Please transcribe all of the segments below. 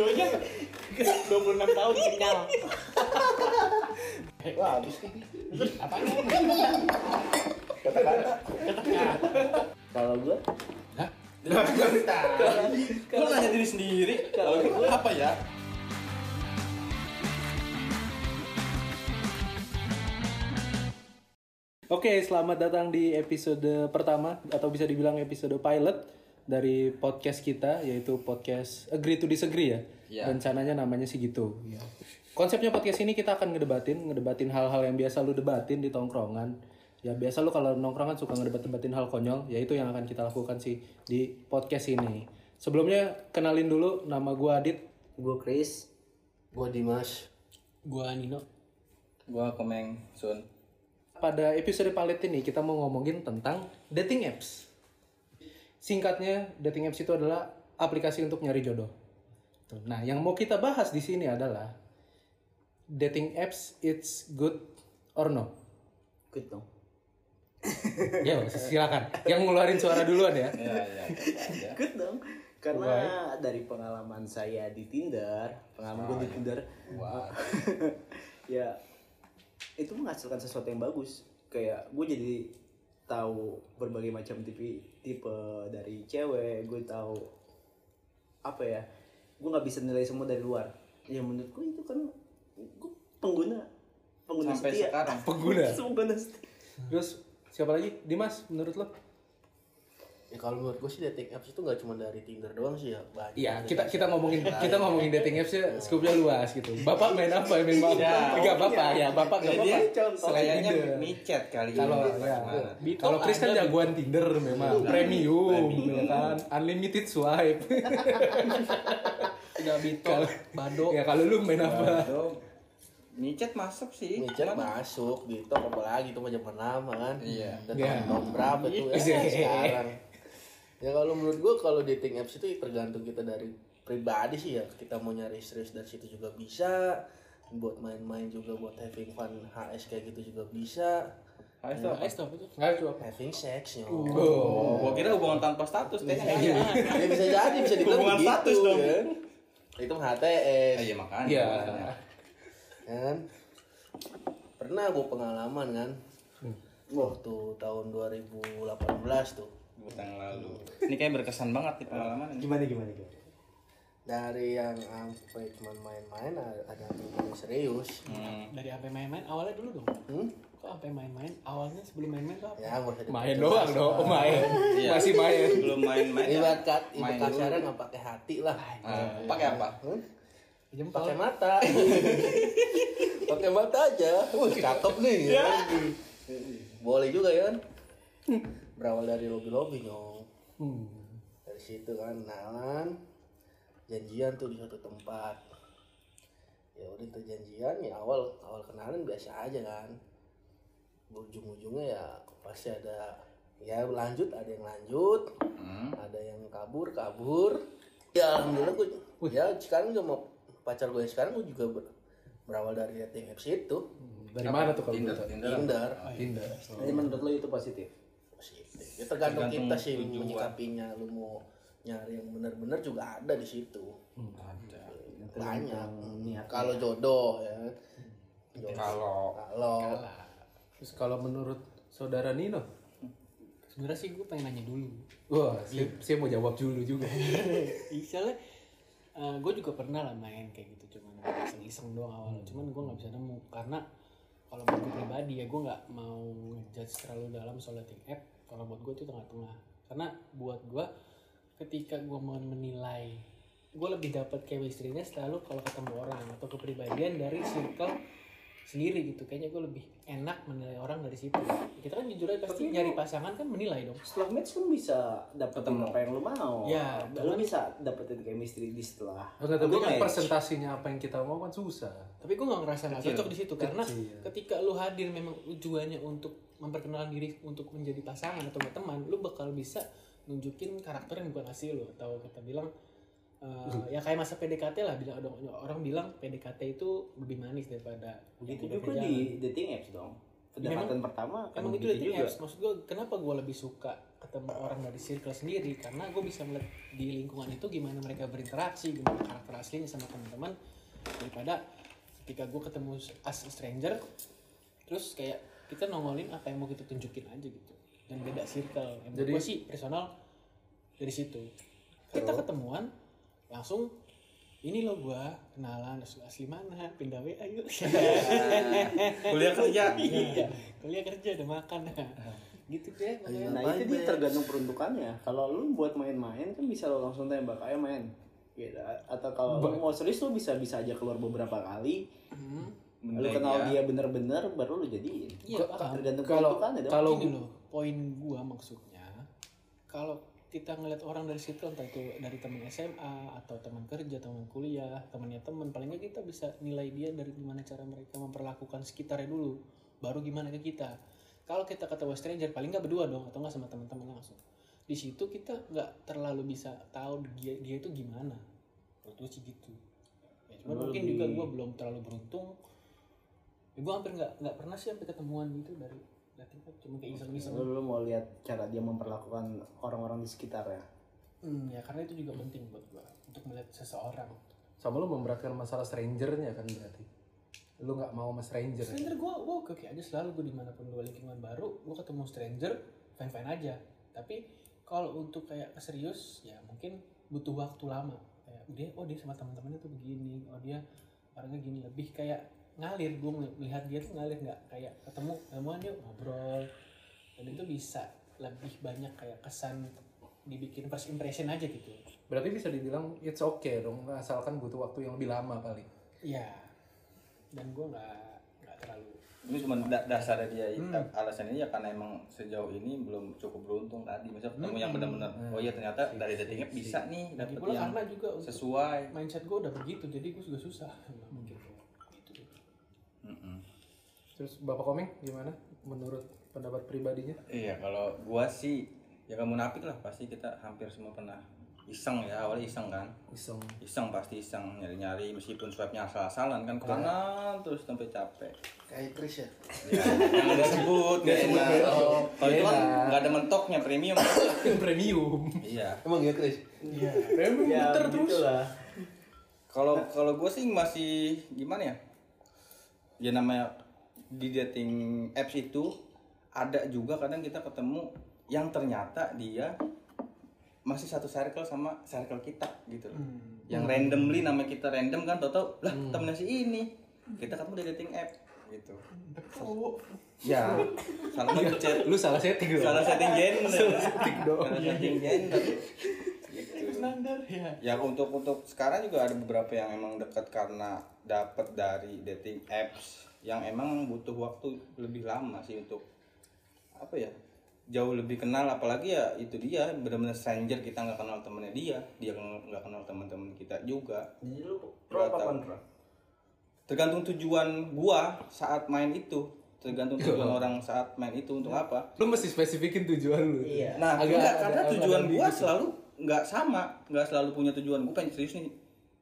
videonya 26 tahun kenyal. Wah, habis nih. Apa? Kata-kata. Kalau gue Hah? Lu nanya diri sendiri. Kalau gue apa ya? Oke, selamat datang di episode pertama atau bisa dibilang episode pilot dari podcast kita yaitu podcast Agree to Disagree ya. Iya. Rencananya namanya sih gitu. Ya. Konsepnya podcast ini kita akan ngedebatin, ngedebatin hal-hal yang biasa lu debatin di tongkrongan. Ya biasa lu kalau nongkrongan suka ngedebat-debatin hal konyol, ya itu yang akan kita lakukan sih di podcast ini. Sebelumnya kenalin dulu nama gua Adit. gue Chris Gue Dimas. Gua Nino. Gue Komeng Sun. Pada episode pilot ini kita mau ngomongin tentang dating apps. Singkatnya, dating apps itu adalah aplikasi untuk nyari jodoh. Tuh, Nah, yang mau kita bahas di sini adalah dating apps it's good or no. good dong Ya, silakan. Yang ngeluarin suara duluan ya. Ya, ya. ya. good dong karena dari pengalaman saya di Tinder pengalaman gue di Tinder Wah. ya itu menghasilkan sesuatu yang bagus kayak gue jadi tahu berbagai macam tipe tipe dari cewek gue tahu apa ya gue nggak bisa nilai semua dari luar ya menurut gue itu kan gue pengguna pengguna Sampai setia sekarang. Pengguna. pengguna setia Terus siapa lagi? Dimas, menurut lo? Ya kalau menurut gue sih dating apps itu nggak cuma dari Tinder doang sih ya banyak. Iya, kita kita ngomongin kita ngomongin dating apps ya skupnya luas gitu. Bapak main apa? Main bapak? Ya. Enggak bapak ya, bapak enggak Dia apa-apa. Selain kayaknya Tinder. micet kali Kalau ini. ya, Gimana? Bito kalau Chris kan jagoan Tinder memang premium, ya kan, unlimited swipe. Udah Bito, Kalau- Bado. ya kalau lu main apa? Micet masuk sih. Micet masuk gitu apalagi itu mah zaman lama kan. Iya. Dan Iya. tahun berapa tuh ya Iya. sekarang. Ya kalau menurut gue kalau dating apps itu tergantung kita dari pribadi sih ya. Kita mau nyari serius dari situ juga bisa. Buat main-main juga buat having fun HS kayak gitu juga bisa. Ah, itu apa? Eh, stop itu. Coba. Having sex ya. Oh, gua kira hubungan tanpa status kayaknya. ya bisa jadi bisa dibilang Hubungan begitu, status dong. kan. Itu HTS. Ah, Iya makanya. Iya. Ya kan pernah gue pengalaman kan waktu tahun 2018 tuh Tahun lalu. Ini kayak berkesan banget nih pengalaman ini. gimana gimana gimana dari yang sampai cuman main-main ada yang serius Hmm. Dari sampai main-main awalnya dulu dong. hmm? Kok sampai main-main? Awalnya sebelum main-main tuh apa? ya gak usah Main doang dong, lah. main. Iya. Masih main. Belum main-main. ya. ibarat kat Main ibarat kasarnya nggak pakai hati lah Ah, pakai apa? Hmm? Jempol. pakai mata pakai mata aja wah cakep nih ya. boleh juga ya kan berawal dari lobby lobby nyong Hmm. dari situ kan kenalan janjian tuh di suatu tempat. Ya udah itu janjian ya awal awal kenalan biasa aja kan. Ujung ujungnya ya pasti ada ya lanjut ada yang lanjut. Hmm. ada yang kabur kabur. Ya alhamdulillah gue ya sekarang juga mau pacar gue sekarang gue juga ber- berawal dari dating apps itu. Dari mana tuh kalau Tinder? Tinder. Tinder. Tinder. jadi menurut lo itu positif positif ya tergantung, Tergantung kita sih tujuan. menyikapinya lu mau nyari yang benar-benar juga ada di situ Ada. banyak niat. kalau jodoh ya Kalau kalau Terus kalau menurut saudara Nino? Sebenarnya sih gue pengen nanya dulu. Wah, saya, saya mau jawab dulu juga. Misalnya gue juga pernah lah main kayak gitu cuman iseng-iseng doang awalnya cuman gue nggak bisa nemu karena kalau buat gue pribadi ya gue nggak mau ngejudge terlalu dalam soal dating app. Kalau buat gue itu tengah-tengah. Karena buat gue ketika gue mau menilai gue lebih dapat chemistry-nya selalu kalau ketemu orang atau kepribadian dari circle sendiri gitu. Kayaknya gue lebih enak menilai orang dari situ. Kita kan jujur aja pasti nyari pasangan kan menilai dong. setelah match kan bisa dapetin apa yang lo mau. Ya, lo bisa dapetin chemistry di setelah Enggak, tapi lo kan presentasinya apa yang kita mau kan susah. tapi gue nggak ngerasa nggak cocok di situ karena Kecil. ketika lu hadir memang tujuannya untuk memperkenalkan diri untuk menjadi pasangan atau teman lu bakal bisa nunjukin karakter yang bukan asli lu atau kita bilang eh, ya kayak masa PDKT lah bilang orang, orang bilang PDKT itu lebih manis daripada begitu yang udah juga di dating apps dong. Pendekatan pertama kan emang itu gitu dating juga. apps. Maksud gue kenapa gue lebih suka ketemu orang dari circle sendiri? Karena gue bisa melihat di lingkungan itu gimana mereka berinteraksi gimana karakter aslinya sama teman-teman. Daripada ketika gue ketemu as a stranger terus kayak kita nongolin apa yang mau kita tunjukin aja gitu. Dan beda circle. Yang Jadi- gue sih personal dari situ. Kita ketemuan langsung ini lo gua kenalan asli, asli mana? Pindah WA yuk. Kuliah kerja. iya kuliah kerja udah makan. Gitu deh makanya nah itu dia tergantung peruntukannya. Kalau lu buat main-main kan bisa lo langsung tembak ayo main. Gitu atau kalau lu mau serius lu bisa bisa aja keluar beberapa kali. Lu Bener, kenal ya. dia bener-bener baru lu jadiin Iya, tergantung Kalau peruntukannya kalau poin gua maksudnya kalau kita ngeliat orang dari situ entah itu dari teman SMA atau teman kerja, teman kuliah, temannya teman, paling nggak kita bisa nilai dia dari gimana cara mereka memperlakukan sekitarnya dulu, baru gimana ke kita. Kalau kita ketemu stranger, paling nggak berdua dong atau nggak sama teman-teman langsung. Di situ kita nggak terlalu bisa tahu dia dia itu gimana. Menurut gue sih gitu. Ya, cuma mungkin juga gua belum terlalu beruntung. Ya, gue hampir nggak nggak pernah sih sampai ketemuan gitu dari dating app cuma kayak iseng-iseng. lu, lu mau lihat cara dia memperlakukan orang-orang di sekitarnya? Hmm, ya karena itu juga penting buat gue untuk melihat seseorang. Sama lu memberatkan masalah strangernya kan berarti. Lu nggak mau sama stranger. Ya? stranger gue gue oke oke aja selalu gue di mana pun gue lingkungan baru gue ketemu stranger fine fine aja. Tapi kalau untuk kayak serius ya mungkin butuh waktu lama. Kayak dia oh dia sama teman-temannya tuh begini oh dia orangnya gini. Lebih kayak ngalir gue melihat dia tuh ngalir nggak kayak ketemu ketemuan yuk ngobrol dan itu bisa lebih banyak kayak kesan dibikin first impression aja gitu berarti bisa dibilang it's okay dong asalkan butuh waktu yang lebih lama paling Iya. Dan gue nggak nggak terlalu. Ini cuma da dasar dia alasan ini ya karena emang sejauh ini belum cukup beruntung tadi. Misalnya ketemu yang benar-benar oh iya ternyata dari dating app bisa nih pula yang karena juga sesuai. mindset gue udah begitu, jadi gue juga susah. Gitu. Gitu. Terus bapak komeng gimana menurut pendapat pribadinya? Iya kalau gua sih ya kamu munafik lah pasti kita hampir semua pernah iseng ya awalnya iseng kan. Iseng. Iseng pasti iseng nyari-nyari meskipun swabnya asal-asalan kan ke kanan terus sampai capek. Kayak Chris ya. ya jangan disebut nggak enak. Kalau itu kan nggak ada mentoknya premium. Premium. Iya. Emang ya Chris? premium ya muter terus. begitulah kalau kalau gue sih masih gimana ya? Ya namanya di dating apps itu ada juga kadang kita ketemu yang ternyata dia masih satu circle sama circle kita gitu loh. Yang randomly namanya kita random kan tau lah temennya si ini. Kita ketemu di dating app gitu. Ya, salah ngechat. lu salah setting dong Salah setting gender. Salah setting gender. Standar ya. Ya untuk untuk sekarang juga ada beberapa yang emang dekat karena dapat dari dating apps yang emang butuh waktu lebih lama sih untuk apa ya jauh lebih kenal. Apalagi ya itu dia benar-benar stranger kita nggak kenal temennya dia dia nggak kenal teman-teman kita juga. Jadi lu pro apa kontra? Tergantung tujuan gua saat main itu. Tergantung tujuan orang saat main itu untuk apa. Lu mesti spesifikin tujuan lu. Iya. Nah, Agak- enggak, ada- karena ada tujuan gua gitu. selalu nggak sama, nggak selalu punya tujuan. Gua pengen serius nih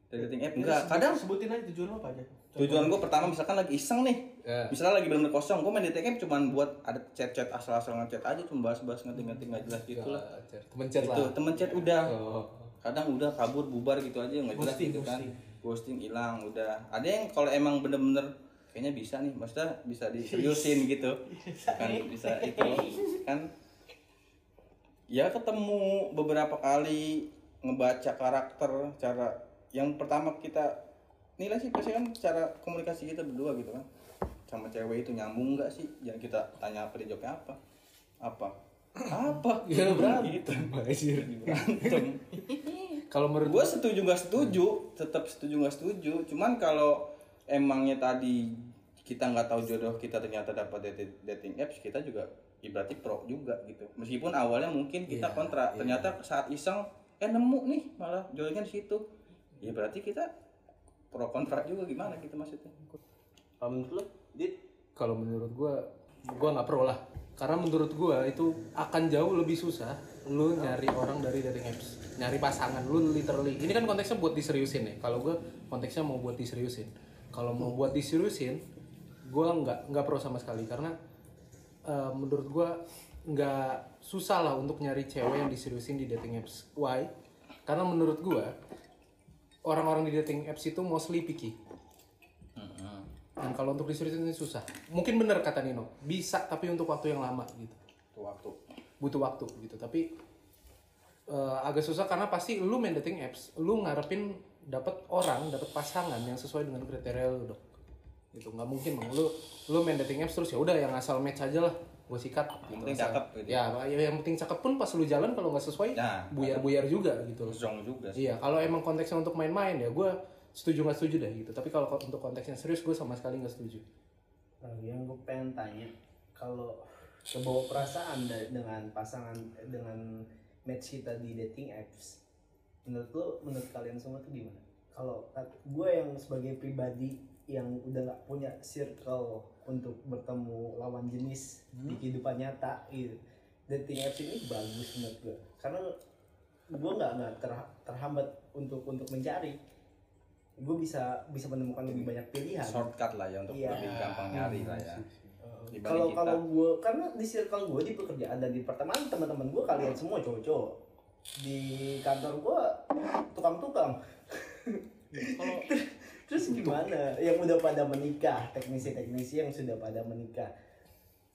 dari dating app. Enggak, kadang sebutin aja tujuan lo apa aja. tujuan gua pertama misalkan lagi iseng nih. Ya. Misalnya lagi benar-benar kosong, gua main dating app cuman buat ada chat-chat asal-asal ngechat aja cuma bahas-bahas ngerti-ngerti nggak jelas gitu lah. temen chat Itu lah temen chat udah. oh. Kadang udah kabur bubar gitu aja nggak jelas gitu kan. ghosting. Ghosting hilang udah. Ada yang kalau emang bener-bener kayaknya bisa nih, maksudnya bisa diseriusin gitu. Kan bisa itu kan ya ketemu beberapa kali ngebaca karakter cara yang pertama kita nilai sih pasti kan cara komunikasi kita berdua gitu kan. Sama cewek itu nyambung nggak sih? Jangan kita tanya apa dia jawabnya apa? Apa? Apa? Ya, berantem. gitu Anjir. berantem. Kalau menurut gue setuju nggak setuju tetap setuju nggak setuju. Cuman kalau emangnya tadi kita nggak tahu jodoh kita ternyata dapat dating, dating apps kita juga ibaratnya pro juga gitu. Meskipun awalnya mungkin kita Iya, kontra ternyata saat iseng eh nemu nih malah jodohnya di situ ya berarti kita pro kontra juga gimana gitu maksudnya? Kalau menurut lu dit? Kalau menurut gua gua nggak pro lah. Karena menurut gua itu akan jauh lebih susah lu nyari orang dari dating apps. Nyari pasangan lu literally. Ini kan konteksnya buat diseriusin nih kalau gua konteksnya mau buat diseriusin. Kalau mau buat diseriusin gua nggak nggak pro sama sekali. Karena eh, menurut gue nggak susah lah untuk nyari cewek yang diseriusin di dating apps. Why? Karena menurut gue orang-orang di dating apps itu mostly picky. Mm-mm. Dan kalau untuk diseriusin ini susah. Mungkin bener kata Nino, bisa tapi untuk waktu yang lama gitu. Tuh waktu Butuh waktu gitu. Tapi eh, agak susah karena pasti lu main dating apps, lu ngarepin dapat orang, dapat pasangan yang sesuai dengan kriteria lu dong. Gitu nggak mungkin bang. Lu lu main dating apps terus ya udah yang asal match aja lah, gue sikat. Yang gitu. penting Asal- cakep gitu. Ya, ya, yang penting cakep pun pas lu jalan kalau nggak sesuai, Nah, buyar-buyar juga gitu. zong juga sih. Iya, kalau emang konteksnya untuk main-main ya gue setuju nggak setuju deh gitu. Tapi kalau untuk konteksnya serius gue sama sekali nggak setuju. Nah, yang gue pengen tanya kalau kebawa perasaan dengan pasangan dengan match kita di dating apps menurut lo menurut kalian semua tuh gimana kalau gue yang sebagai pribadi yang udah nggak punya circle untuk bertemu lawan jenis di kehidupan nyata gitu. Dating apps ini bagus menurut gue karena gue nggak nggak ter- terhambat untuk untuk mencari. Gue bisa bisa menemukan lebih banyak pilihan. Shortcut lah ya untuk Iya. lebih gampang nyari lah ya. Dibanding kalau kita. kalau gue karena di circle gue di pekerjaan dan di pertemanan teman-teman gue kalian semua cowok-cowok. Di kantor gue tukang-tukang. Kalau terus gimana? yang udah pada menikah teknisi-teknisi yang sudah pada menikah.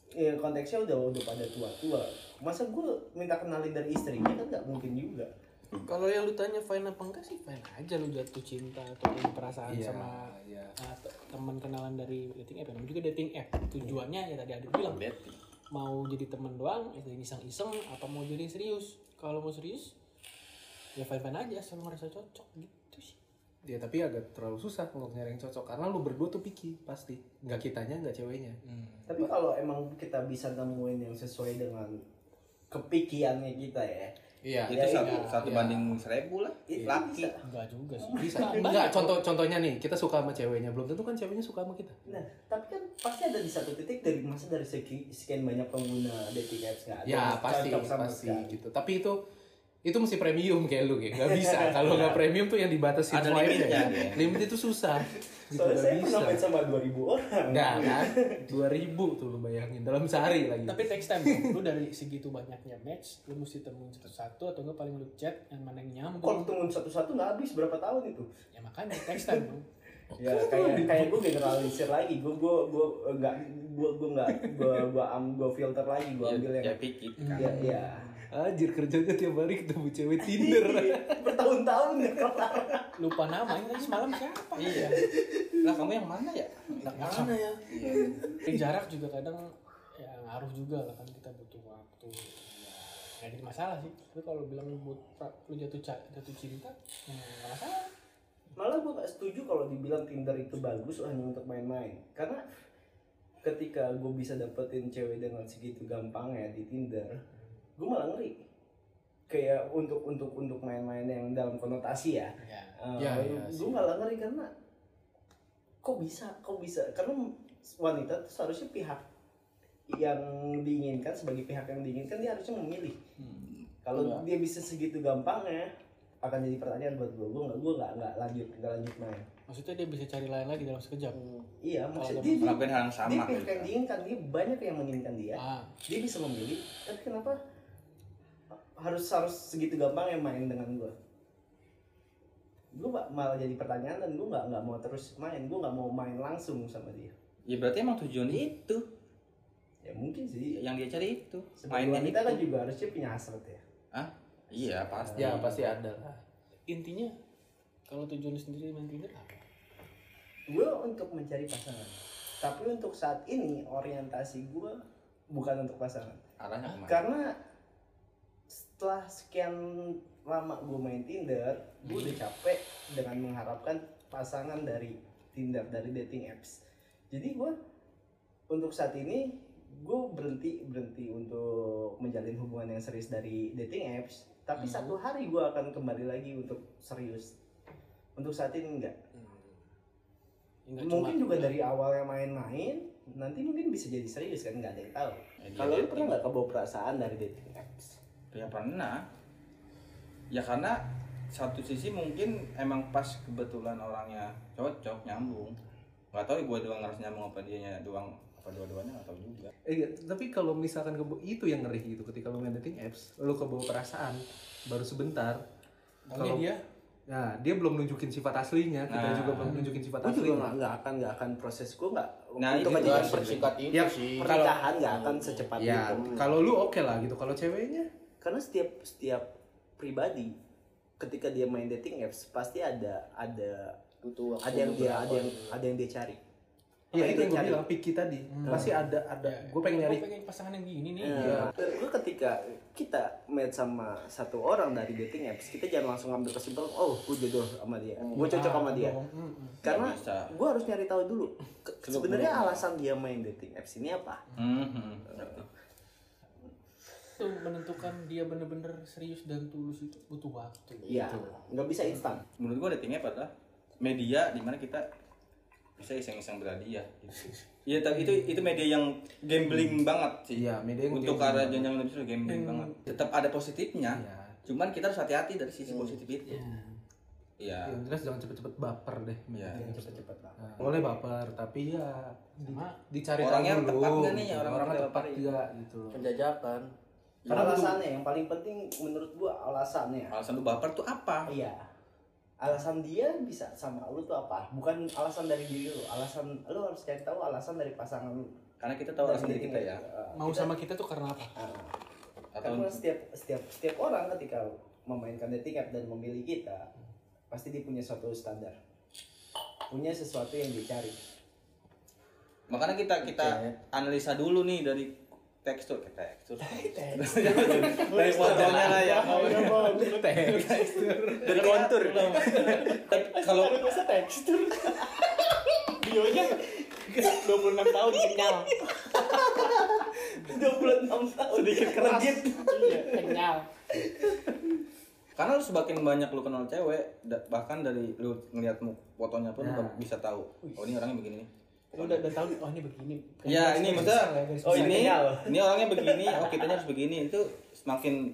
Ya konteksnya udah udah pada tua-tua. Masa gue minta kenalin dari istrinya kan nggak mungkin juga. Kalau yang lu tanya fine apa enggak sih fine aja lu jatuh cinta atau punya perasaan Iya, sama iya. uh, te- teman kenalan dari dating app namanya juga dating app. Tujuannya ya tadi Adit bilang Dating. mau jadi teman doang itu iseng-iseng apa mau jadi serius? Kalau mau serius ya fine fine aja asal ngerasa cocok gitu sih Ya tapi agak terlalu susah untuk nyari yang cocok karena lu berdua tuh picky pasti. Nggak kitanya, nggak ceweknya. tapi kalau emang kita bisa nemuin yang sesuai dengan kepikiannya kita ya Iya. Itu Ya, satu, iya. satu Iya. banding seribu lah. Itu Laki. bisa. enggak juga sih Bisa. Enggak, contoh contohnya nih, kita suka sama ceweknya, belum tentu kan ceweknya suka sama kita. Nah, tapi kan pasti ada di satu titik dari masa dari segi sekian banyak pengguna dating apps nggak ada Ya yang pasti, pasti sekali. gitu. Tapi itu itu mesti premium kayak lu kayak. Gak bisa. Kalau nggak premium tuh yang dibatasi Ada limitnya, ya. Limit itu susah. Gitu, Soalnya nggak saya bisa. pernah main sama 2000 orang. Nah kan, 2000 tuh lu bayangin dalam sehari lagi. tapi text time lu dari segitu banyaknya match lu mesti temuin satu-satu atau enggak paling lu chat yang mana yang Kalau nyambung ketemu satu-satu nggak habis berapa tahun itu? ya makanya text time bro Ya kayak kayak gue generalisir lagi, gue gue gue enggak gue gue enggak gue gue am gue filter lagi, gue Ya, ambil yang ya pikir kan. ya ya Anjir kerjanya tiap hari ketemu cewek Tinder. bertahun-tahun ya kelar. lupa nama ini tadi semalam siapa Iya. Lah kamu yang mana ya? Mana ya? Tapi jarak juga kadang ya ngaruh juga lah kan kita butuh waktu ya nggak jadi masalah sih tapi kalau bilang lu, but- lu jatuh ca- jatuh cinta ya nggak masalah Malah gue gak setuju kalau dibilang Tinder itu bagus hanya untuk main-main. Karena ketika gue bisa dapetin cewek dengan segitu gampangnya di Tinder, gue malah ngeri. Kayak untuk untuk untuk main-main yang dalam konotasi ya. ya Uh, Ya, ya, gue malah ngeri karena kok bisa, kok bisa? Karena wanita tuh seharusnya pihak yang diinginkan sebagai pihak yang diinginkan dia harusnya memilih. Kalau dia bisa segitu gampangnya akan jadi pertanyaan buat gue. Gue nggak, gue nggak nggak lanjut nggak lanjut main. maksudnya dia bisa cari lain lagi dalam sekejap Iya, maksudnya dia, dia, hal yang dia sama. pihak yang diinginkan, dia banyak yang menginginkan dia. ah Dia bisa memilih, tapi kenapa harus harus segitu gampang yang main dengan gue? Gue malah jadi pertanyaan dan gue nggak nggak mau terus main, gue nggak mau main langsung sama dia. Ya berarti emang tujuan itu Ya mungkin sih. yang dia cari itu. Sebagai Mainnya wanita itu. kan juga harusnya punya hasrat ya. Ah, iya pasti. ya pasti ada lah. intinya kalau tujuan sendiri main Tinder apa Gue untuk mencari pasangan. Tapi untuk saat ini orientasi gue bukan untuk pasangan. Arahnya ke mana? Karena setelah sekian lama gue main Tinder, gue udah capek dengan mengharapkan pasangan dari Tinder, dari dating apps. Jadi gue untuk saat ini gue berhenti berhenti untuk menjalin hubungan yang serius dari dating apps. Tapi Mhm. satu hari gue akan kembali lagi untuk serius. Untuk saat ini enggak. Ya, nggak mungkin juga dari awalnya main-main, nanti mungkin bisa jadi serius kan nggak ada yang tahu. Kalau lu pernah nggak kebawa perasaan dari dating apps? Ya pernah. Ya karena satu sisi mungkin emang pas kebetulan orangnya cocok nyambung. Gak tahu gue doang ngerasa nyambung apa dia doang apa dua-duanya nggak tahu juga Eh, iya, tapi kalau misalkan ke itu yang ngeri gitu ketika lu main dating apps, lu kebawa perasaan baru sebentar. Taunya dia Nah, dia belum nunjukin sifat aslinya, kita Nah. juga belum nunjukin sifat gue juga aslinya. nggak nggak akan nggak akan proses gue nggak Nah, untuk itu aja Nggak persingkat itu Ya, sih. pernikahan nggak akan secepat Ya, itu kalau lu oke lah gitu. Kalau ceweknya karena setiap setiap pribadi ketika dia main dating apps pasti ada ada butuh waktu ada yang dia ada yang gitu. ada yang dia cari Ya itu yang gue bilang picky tadi. Pasti ada ada. Gue pengen nyari. Pengen pasangan yang gini nih. Nah, gue ketika kita match sama satu orang dari dating apps, kita jangan langsung ambil kesimpulan, oh gue jodoh sama dia, gue cocok sama dia. Karena Nggak bisa. gue harus nyari tahu dulu, sebenarnya alasan dia main dating apps ini apa? Hmm, ngerti. Itu menentukan dia bener-bener serius dan tulus itu butuh waktu. Iya, nggak bisa instan. menurut gua dating app adalah media di mana kita bisa iseng-iseng berhadiah gitu. Iya, tapi itu itu media yang gambling banget sih. Iya, media yang untuk arah jenjang lebih serius gambling banget. Tetap ada positifnya. Iya. Cuman kita harus hati-hati dari sisi positif itu. Iya. Yang jelas jangan cepet-cepet baper deh. Iya. Jangan cepet-cepet lah. Nah, boleh baper, tapi ya di- Sama dicari Orangnya tahu dulu. tepat nggak nih, gitu. orang orangnya kita tepat juga gitu loh. penjajakan. Karena alasannya yang paling penting menurut gua alasannya. Alasan lu baper tuh apa? Iya. Alasan dia bisa sama lu tuh apa? Bukan alasan dari diri lu, alasan lu harus cari tahu alasan dari pasangan lu. Karena kita tahu alasan diri kita ya. Uh, Mau kita- sama kita tuh karena apa? Ah. Atau karena setiap setiap setiap orang ketika memainkan dating app dan memilih kita pasti dia punya suatu standar punya sesuatu yang dicari makanya kita kita analisa dulu nih dari tekstur ke tekstur. dari fotonya lah ya. dari kontur. Kalau masa tekstur. Bionya 26 tahun kenyal. 26 tahun. Sedikit keras. Iya, kenyal. karena lu semakin banyak lu kenal cewek bahkan dari lu ngeliat fotonya pun lu bisa tahu oh ini orangnya begini nih Lu udah, udah tahu oh ini begini. ya ini maksudnya Oh, ini ini orangnya begini oh kitanya harus begini. Itu semakin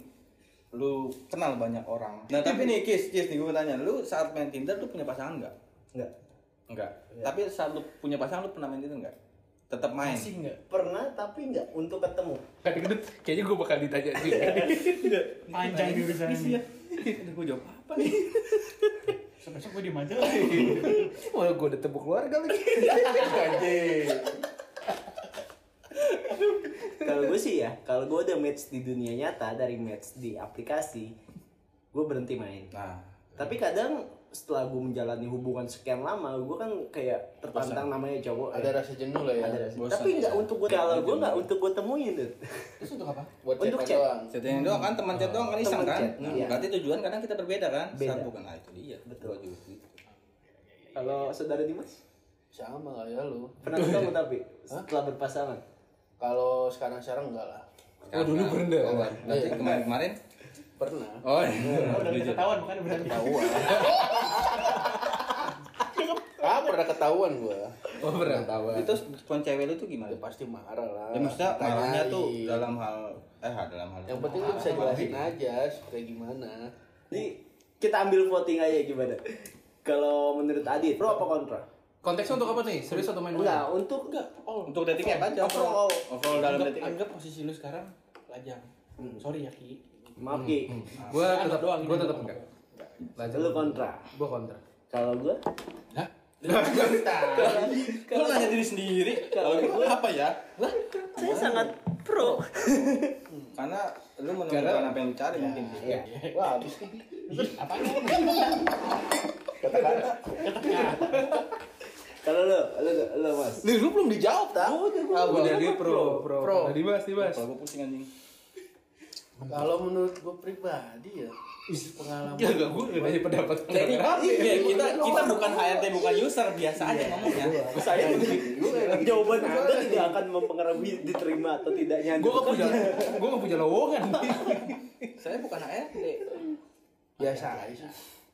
lu kenal banyak orang. Nah tapi nih kis kis nih gue tanya. Lu saat main tinder lu punya pasangan nggak? Enggak enggak tapi saat lu punya pasangan lu pernah main tinder nggak? Tetap main? Masih enggak? pernah tapi enggak untuk ketemu. Kayaknya gue bakal ditanya juga. Panjang nih. urusannya. Aduh, gue jawab apa nih Besok gue diem aja. Wah, gue udah tepuk keluarga lagi. Anjing. kalau gue sih ya kalau gue udah match di dunia nyata dari match di aplikasi gue berhenti main nah tapi kadang setelah gue menjalani hubungan sekian lama gue kan kayak tertantang namanya cowok Ada ya. rasa jenuh lah ya. ada rasa. bosan tapi ya. nggak untuk gue kalau gue nggak untuk gue temuin tuh Terus untuk apa? Buat Untuk chat chat. doang. Chatting doang kan teman chat doang kan iseng kan? Hmm, iya. Berarti tujuan kadang kita berbeda kan? Beda. Saat bukan nah itu dia. Betul. Juga gitu. kalau saudara Dimas Sama kayak lu. pernah ketemu tapi setelah berpasangan Kalau sekarang-sekarang enggak lah. Oh, dulu berendah. Oh, berarti Iya. kemarin-kemarin Pernah. Oh, iya. Oh, udah ketahuan bukan berarti. Ketahuan. ah, pernah ketahuan gua. Oh, pernah tahu. itu respon cewek lu tuh gimana? Ya pasti marah lah. Ya maksudnya Tanyain. marahnya tuh dalam hal eh dalam hal Yang penting lu bisa jelasin aja kayak gimana. Ini kita ambil voting aja gimana. Kalau menurut Adit, pro apa kontra? Konteksnya untuk apa nih? Serius atau main-main? Enggak, untuk Enggak, all. untuk dating app aja Overall. overall dalam dating anggap posisi lu sekarang lajang. Sorry ya Ki. Maaf Ki, Gue Anggap tetap, doang gue ini. tetap enggak. Lanjut. lu kontra. Gue kontra. Kalau gue, Hah? Lu nanya diri sendiri. Kalau gue apa ya? saya sangat pro. Karena lu menemukan apa yang lu cari mungkin. Iya. Wah, habis nih. Apa? Kata-kata. Kalau lu, lu, lu Mas. Lu, lu belum dijawab, tak? Ah, udah dia pro, pro. Pro. Tadi mas, dibahas. Kalau gue pusing anjing. Kalau menurut gue pribadi ya, pengalaman Ya enggak, gue enggak nanya pendapat. Ini iya, kita kita bukan HRD bukan user biasa aja ngomongnya. Saya jawaban Anda tidak akan mempengaruhi diterima atau tidaknya. Gue gak punya, gue gak punya lowongan. Saya bukan HRD. biasa aja.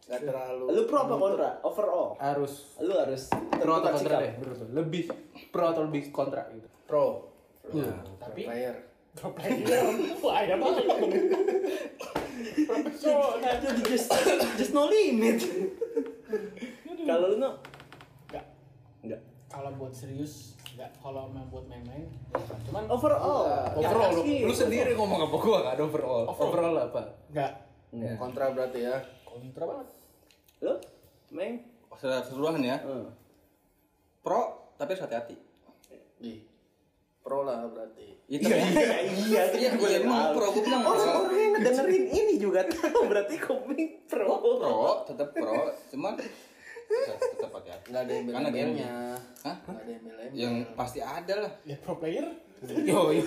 Gak terlalu. Lu pro apa kontra? Overall. Harus Lu harus pro atau kontra deh. Lebih pro atau lebih kontra gitu. pro. Ya. Tapi Player. Pro player. Wah, ada banget. Profesional. Jadi just just no limit. Kalau lu no Enggak. enggak. Kalau buat serius Enggak, kalau memang buat main-main, cuman Overall. Overall, lu, Ya, lu sendiri ngomong apa gua nggak ada overall. Overall apa? enggak kontra berarti ya kontra banget. Lo? Meng? secara keseluruhan ya Hmm. pro tapi harus hati-hati di pro lah berarti itu iya Iya, iya. iya gue bilang pro gue bilang pro Orang-orang yang ngedengerin ini juga tahu berarti komik pro. pro tetap pro cuman tetap tetap hati-hati nggak ada yang Karena Hah? nggak ada yang yang pasti ada lah Ya pro player. Yo, yo.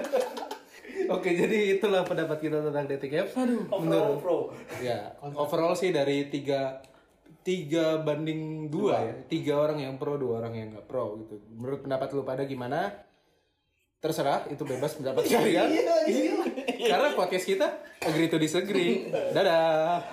Oke, jadi itulah pendapat kita tentang dating apps. Aduh, Overall pro. Ya, overall sih dari tiga tiga banding dua, ya, tiga orang yang pro, dua orang yang nggak pro gitu. Menurut pendapat lu pada gimana? Terserah, itu bebas pendapat kalian. Karena podcast kita agree to disagree. Dadah.